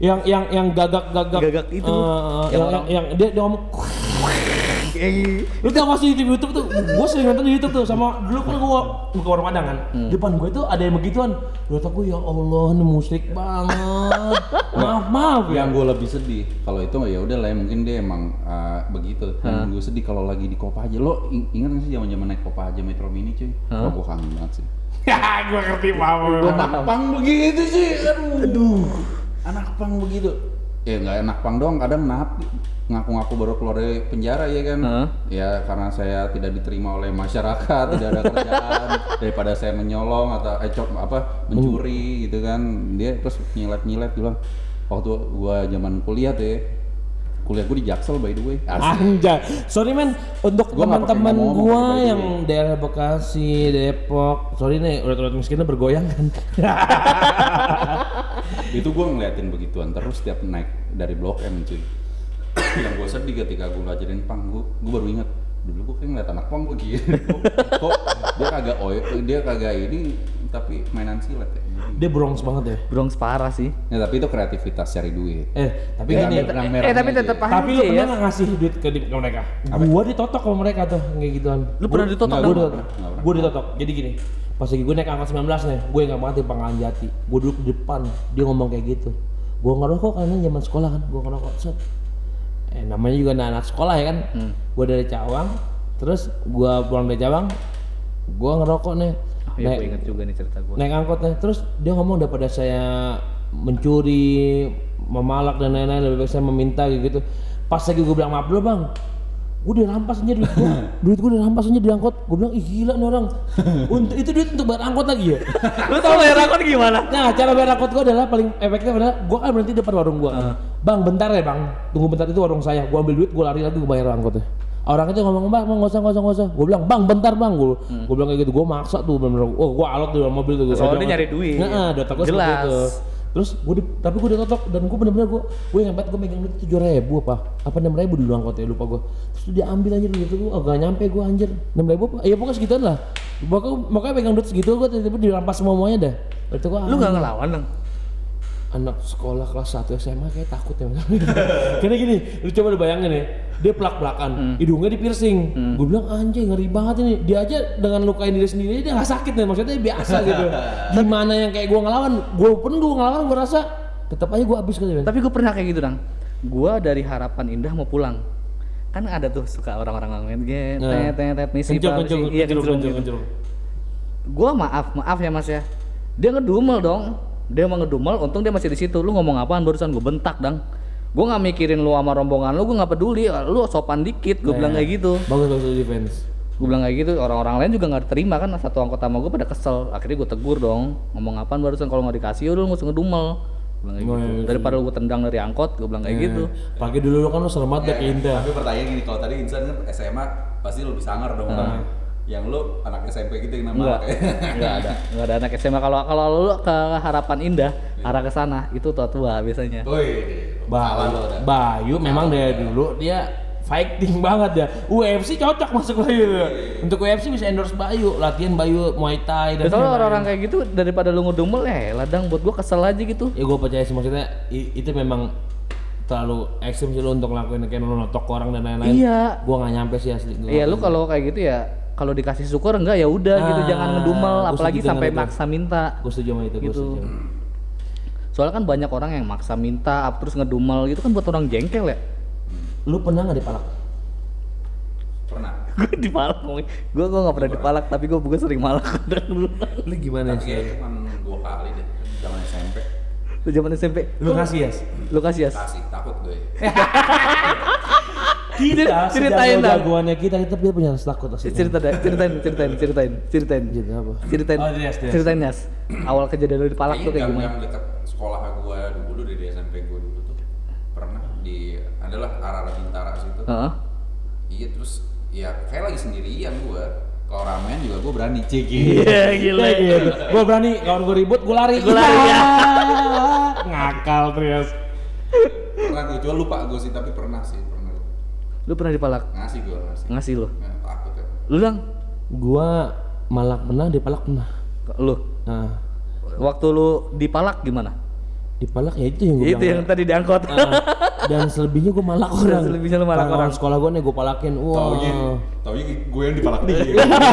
Yang yang yang gagak-gagak. Gagak itu. Eh, Yang yang, yang, yang dia, dia ngomong lu tau masih di YouTube tuh. Gue sering nonton di YouTube tuh. Sama dulu kan gue buka warung padang kan. Depan gue tuh ada yang begituan. Lu tau gue ya Allah ini musrik banget. Maaf maaf ya. Yang gue lebih sedih kalau itu ya udah lah ya, mungkin dia emang uh, begitu. Dan gue sedih kalau lagi di Kopaja lo ing- ingat gak sih zaman zaman naik Kopaja Metro Mini cuy? Wah, gue kangen banget sih. Ya gue ngerti paham anak pang begitu sih aduh, aduh. anak pang begitu. Ya nggak enak pang doang kadang napi ngaku-ngaku baru keluar dari penjara ya kan? Hah? ya karena saya tidak diterima oleh masyarakat tidak ada kerjaan daripada saya menyolong atau eh, cop- apa mencuri gitu kan. Dia terus nyilet-nyilet bilang waktu gua zaman kuliah tuh ya kuliah gua di Jaksel by the way. Anjay, sorry men. Untuk Gua teman-teman gua yang daerah Bekasi, Depok, sorry nih urat-urat miskinnya bergoyang kan. itu gue ngeliatin begituan terus setiap naik dari blok M cuy yang gue sedih ketika gue ngajarin pang gue baru ingat dulu gue kayak ngeliat anak pang begini kok, kok dia kagak oy dia kagak ini tapi mainan silet ya Dia brongs banget ya. Bronx parah sih. ya tapi itu kreativitas cari duit Eh, tapi gini, benang merahnya eh tapi aja tetap ya. paham tapi lu sih, pernah ya. ngasih duit ke, ke mereka? Gua ditotok sama mereka tuh kayak gituan. Lu pernah ditotok Gue gua ditotok. Gue ditotok. Jadi gini, pas lagi gue naik angkat 19 nih, gue nggak di Pangkalan Jati. Gue duduk di depan, dia ngomong kayak gitu. Gue ngerokok karena zaman sekolah kan, gue ngerokok. Set. Eh namanya juga anak, -anak sekolah ya kan. Hmm. Gue dari Cawang, terus gue pulang dari Cawang, gue ngerokok nih. Oh, iya, Naik- gue inget juga nih cerita gue. naik angkotnya terus dia ngomong daripada saya mencuri memalak dan lain-lain lebih baik saya meminta gitu pas lagi gue bilang maaf dulu bang gue dirampas aja duit gue duit gue dirampas aja di angkot. Gue bilang ih gila nih orang. Untuk itu duit untuk bayar angkot lagi ya? Lu tau bayar akun gimana? nah cara bayar angkot gue adalah paling efektif adalah gue kan berhenti depan warung gue bang bentar ya bang. Tunggu bentar itu warung saya. Gue ambil duit gue lari lagi gue bayar angkotnya. Orang itu ngomong bang nggak usah nggak usah nggak usah. Gue bilang bang bentar bang. Gue gue bilang kayak gitu. Gue maksa tuh bener oh gue alot di dalam mobil tuh gua Soalnya nyari duit. nah data gue seperti Jelas. Terus gue di, tapi gue ditotok dan gue bener-bener gue gue yang gue megang duit tujuh ribu apa? Apa enam ribu dulu angkotnya lupa gue terus dia ambil aja duit itu gue agak nyampe gue anjir. enam ribu apa? Ya pokoknya segituan lah. Pokoknya makanya pegang duit segitu gue tiba-tiba dirampas semuanya dah. Itu gue Lu gak ngelawan dong? Anak sekolah kelas 1 SMA kayak takut ya karena gini lu coba lu bayangin ya dia pelak pelakan hidungnya di piercing gue bilang anjing ngeri banget ini dia aja dengan lukain diri sendiri dia nggak sakit nih maksudnya biasa gitu gimana yang kayak gue ngelawan gue pun gue ngelawan gue rasa tetap aja gue habis gitu kan Tapi gue pernah kayak gitu dong. Gue dari harapan indah mau pulang. Kan ada tuh suka orang-orang ngomongin gitu, Nah. tet tet tet misi iya kencur Gue maaf, maaf ya mas ya. Dia ngedumel dong. Dia emang ngedumel, untung dia masih di situ. Lu ngomong apaan barusan gue bentak dang. Gue nggak mikirin lu sama rombongan lu, gue nggak peduli. Lu sopan dikit, gue bilang kayak gitu. Bagus bagus defense. Gue bilang kayak gitu, orang-orang lain juga nggak terima kan satu angkot sama gue pada kesel. Akhirnya gue tegur dong, ngomong apaan barusan kalau nggak dikasih udah lu nggak usah ngedumel. Gua bilang kayak Oh, gitu. iya, Daripada lu gue tendang dari angkot, gue bilang kayak gitu. Pagi dulu lu kan lu serem banget ya ke Indah. Tapi pertanyaan gini, kalau tadi Insan kan SMA pasti lebih sangar dong. Bang. Yang lu anak SMP gitu yang Enggak, namanya. enggak ada, enggak ada anak SMA. Kalau kalau lu ke Harapan Indah, arah ke sana itu tua-tua biasanya. Woi, salah Bayu. Bayu memang dari dulu dia fighting banget ya. UFC cocok masuk Bayu. tuh. Untuk UFC bisa endorse Bayu, latihan Bayu Muay Thai dan lain-lain. orang-orang kayak gitu daripada lu ngedumel ya ladang buat gua kesel aja gitu. Ya gue percaya sih maksudnya itu memang terlalu ekstrim sih lu untuk ngelakuin kayak notok orang dan lain-lain. Iya. Gua nggak nyampe sih asli. Iya lu kalau kayak gitu ya kalau dikasih syukur enggak ya udah gitu Ah, jangan ngedumel apalagi sampai itu. maksa minta. Gue setuju sama itu, gue Gitu. setuju. Soalnya kan banyak orang yang maksa minta ap- terus ngedumel gitu kan buat orang jengkel ya. Lu pernah nggak dipalak? Pernah. gue dipalak. Gue gue nggak pernah dipalak tapi gue bukan sering malak dulu. Lu gimana Tapi sih? kayak cuma dua kali deh zaman SMP. Lu zaman SMP. Lu kasih ya? Lu kasih ya? Kasih, takut gue. Kita Ceritain dah. jagoannya kita kita punya rasa takut asli. Cerita deh, ceritain, ceritain, ceritain, ceritain. Gitu apa? Ceritain. Oh, yes, yes. Ceritain Yas. Awal kejadian lu dipalak tuh kayak gimana? gang dekat sekolah gue dulu di SMP gue dulu tuh pernah di adalah arah-arah Bintara situ. Heeh. Iya terus ya kayak lagi sendirian gue. Kalau ramen juga gue berani cek. Iya, gila. Gitu. Gue berani kalau gue ribut gue lari. Gua lari, ya. Ngakal Trias. pernah gue cuma lupa gue sih tapi pernah sih Lu pernah dipalak? ngasih gue ngasih. Ngasih lu. Nah, takut ya. Lu dang? Gua malak pernah, dipalak pernah. Lu. Nah, Waktu lu dipalak gimana? dipalak ya itu yang gue Itu yang tadi diangkot. dan selebihnya gue malak orang. selebihnya lu malak Kawan orang. sekolah gue nih gue palakin. Wah. Taunya, taunya gue yang dipalak dia.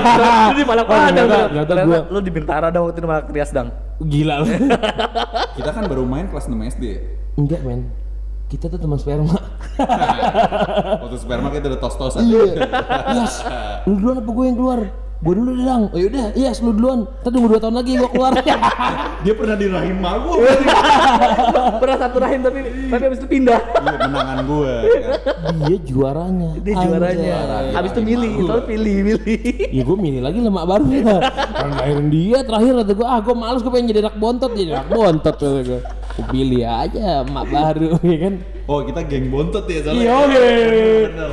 lu dipalak Oh, mana? ternyata- Lu? ternyata Ternyata gua- lu di Bintara dong waktu itu malak Rias dang. Gila lu. Kita kan baru main kelas 6 SD ya. Enggak men. Kita tuh teman sperma. Waktu sperma kita udah tos-tosan. iya. Yes. Lu duluan apa gue yang keluar? Gue dulu deh dang. Oh yaudah, yes lu duluan. Ntar tunggu 2 tahun lagi gue keluar. Dia pernah di rahim mak gue. Pernah satu rahim tapi tapi habis itu pindah. Iya, menangan gue. kan. Dia juaranya. Dia juaranya. Juaranya. Habis itu milih, soalnya pilih, pilih. Ya gue milih lagi lemak baru ya. Orang lahirin dia terakhir kata gue, ah gue males gue pengen jadi anak bontot jadi anak bontot kata gue. Gue pilih aja emak baru ya kan. Oh, kita geng bontot ya soalnya. Iya oke.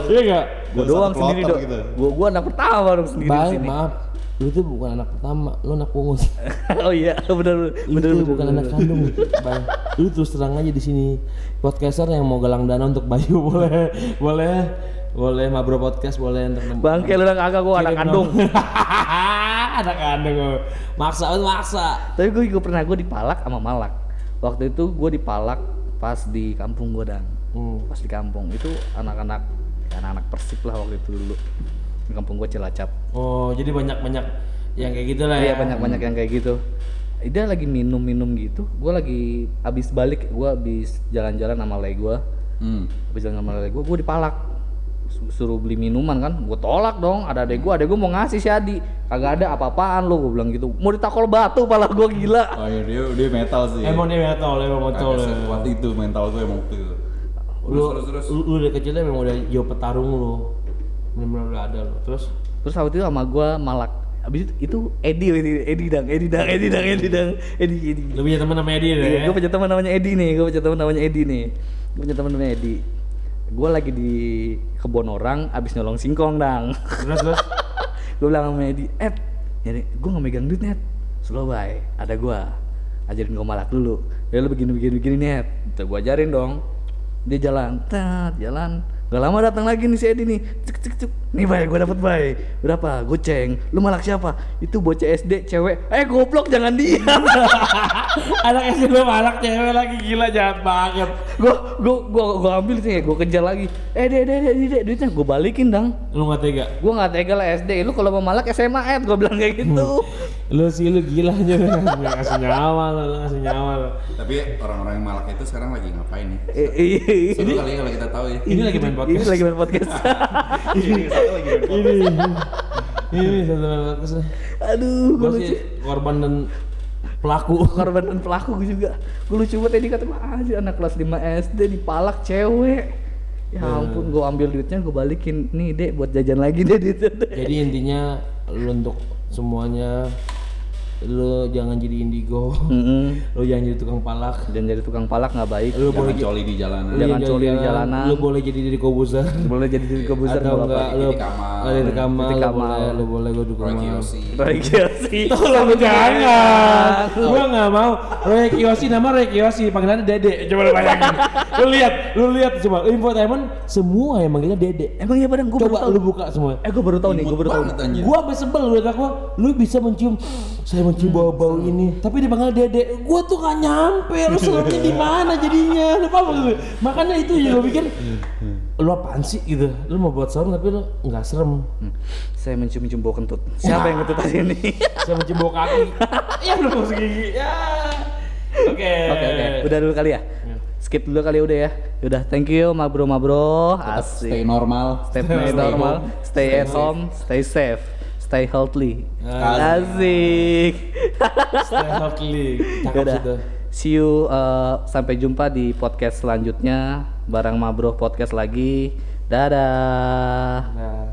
Iya enggak? Gua Satu doang sendiri dong. gitu. Gua gua anak pertama dong sendiri di Baik, sini. maaf. Lu tuh bukan anak pertama, lu anak pungut. oh iya, benar Lu benar benar. bukan anak kandung. Bang. Lu terus terang aja di sini. Podcaster yang mau galang dana untuk Bayu boleh, boleh, boleh Mabro Podcast boleh untuk Bangke lu udah kagak gua anak kandung. anak kandung. gua. Maksa lu maksa. Tapi gue juga pernah gue dipalak sama Malak. Waktu itu gue dipalak pas di kampung gue dang. Hmm. Pas di kampung itu anak-anak anak-anak persib lah waktu itu dulu. Di kampung gue Cilacap. Oh, jadi banyak-banyak yang kayak gitu lah Iya ya. banyak-banyak yang kayak gitu. Dia lagi minum-minum gitu. Gue lagi abis balik, gue abis jalan-jalan sama lay gue. Hmm. Abis jalan sama lay gue, gue dipalak. Su- Suruh beli minuman kan, gue tolak dong. Ada adek gue, adek gue mau ngasih si Adi. Kagak ada apa-apaan lo, gue bilang gitu. Mau ditakol batu, pala gue gila. Oh iya dia dia metal sih. Emang dia metal, emang metal. Sekuat itu mental gue emang waktu itu. Lu, Terus terus terus. lu, lu dari kecilnya memang udah jauh petarung lu. Bener-bener udah ada lu. Terus Terus waktu itu sama gue malak. Abis itu, itu Edi, Edi, Edi dang, Edi dang, Edi dang, Edi dang, Edi, Edi. lu punya teman nama Edi deh ya? gue punya teman namanya Edi nih, gue punya teman namanya Edi nih. Gue punya teman namanya Edi. Gue lagi di kebun orang, abis nyolong singkong dang. Terus terus gue bilang sama Edi, Ed, jadi gue nggak megang duit net, slow bay, ada gue, ajarin gue malak dulu. Ya lu begini begini begini net, gue ajarin dong. Dia jalan, tat, jalan. Gak lama datang lagi nih si Edi nih, cek cek cek. Nih bay, gue dapet bay. Berapa? Goceng. Lu malak siapa? Itu bocah SD, cewek. Eh goblok, jangan dia. anak SD lu anak cewek lagi gila jahat banget. gue gue gue gue ambil sih, gue kejar lagi. Eh deh deh deh deh duitnya gue balikin dang. Lu nggak tega? Gue nggak tega lah SD. Lu kalau mau malak SMA Ed, gue bilang kayak gitu. Lu sih lu gila aja lu ngasih nyawa lu, lu ngasih nyawa lu. Tapi orang-orang yang malak itu sekarang lagi ngapain nih? Eh, Seru kali ya kalau kita tahu ya. Ini lagi main Ini podcast. lagi main podcast. Ini satu lagi. Ini ini satu nih. Aduh, gue lucu. sih korban dan pelaku. korban dan pelaku gue juga gue lucu banget tadi kata aja anak kelas 5 SD dipalak cewek ya ampun gue ambil duitnya gue balikin nih dek buat jajan lagi deh Jadi intinya lu untuk semuanya lu jangan jadi indigo. Mm-mm. lu jangan jadi tukang palak. dan jadi tukang palak nggak baik Lu Jangan boleh coli di jalanan. Jangan jangan coli di jalan, jalanan. Lu boleh jadi diri kobuser. boleh jadi diri kebuser Atau nggak enggak ada di kamar, Titik lu amal. boleh, lu boleh gua dukung. Roy. Kiyoshi. Roy Kiyoshi Tolong jangan. Gua nggak mau. Roy Kiyoshi nama Roy Kiyoshi, panggilannya Dede. Coba lu bayangin. lu lihat, lu lihat coba. Infotainment semua yang manggilnya Dede. emang iya padang gue baru Coba lu buka semua. eh gue baru tahu nih gue baru tahu sampai sebel lu aku, lu bisa mencium saya mencium bau-bau ini, tapi dipanggil Dede. Gua tuh gak nyampe, lu seremnya di mana jadinya? Lu paham gak? Makanya itu yang gua pikir lu apaan sih gitu. Lu mau buat serem tapi lu nggak serem. Hmm. saya mencium-cium bau kentut siapa yang kentut tadi ini Saya mencium bau kaki. ya lu mau gigi. Ya. Oke. Oke oke, udah dulu kali ya. Skip dulu kali udah ya. Udah, thank you mabro mabro. Asik. stay normal. Stay, Stay normal, stay at home, stay safe, stay healthy. Ah, Asik. Stay healthy. Cakep. See you uh, sampai jumpa di podcast selanjutnya bareng Mabro podcast lagi. Dadah. Nah.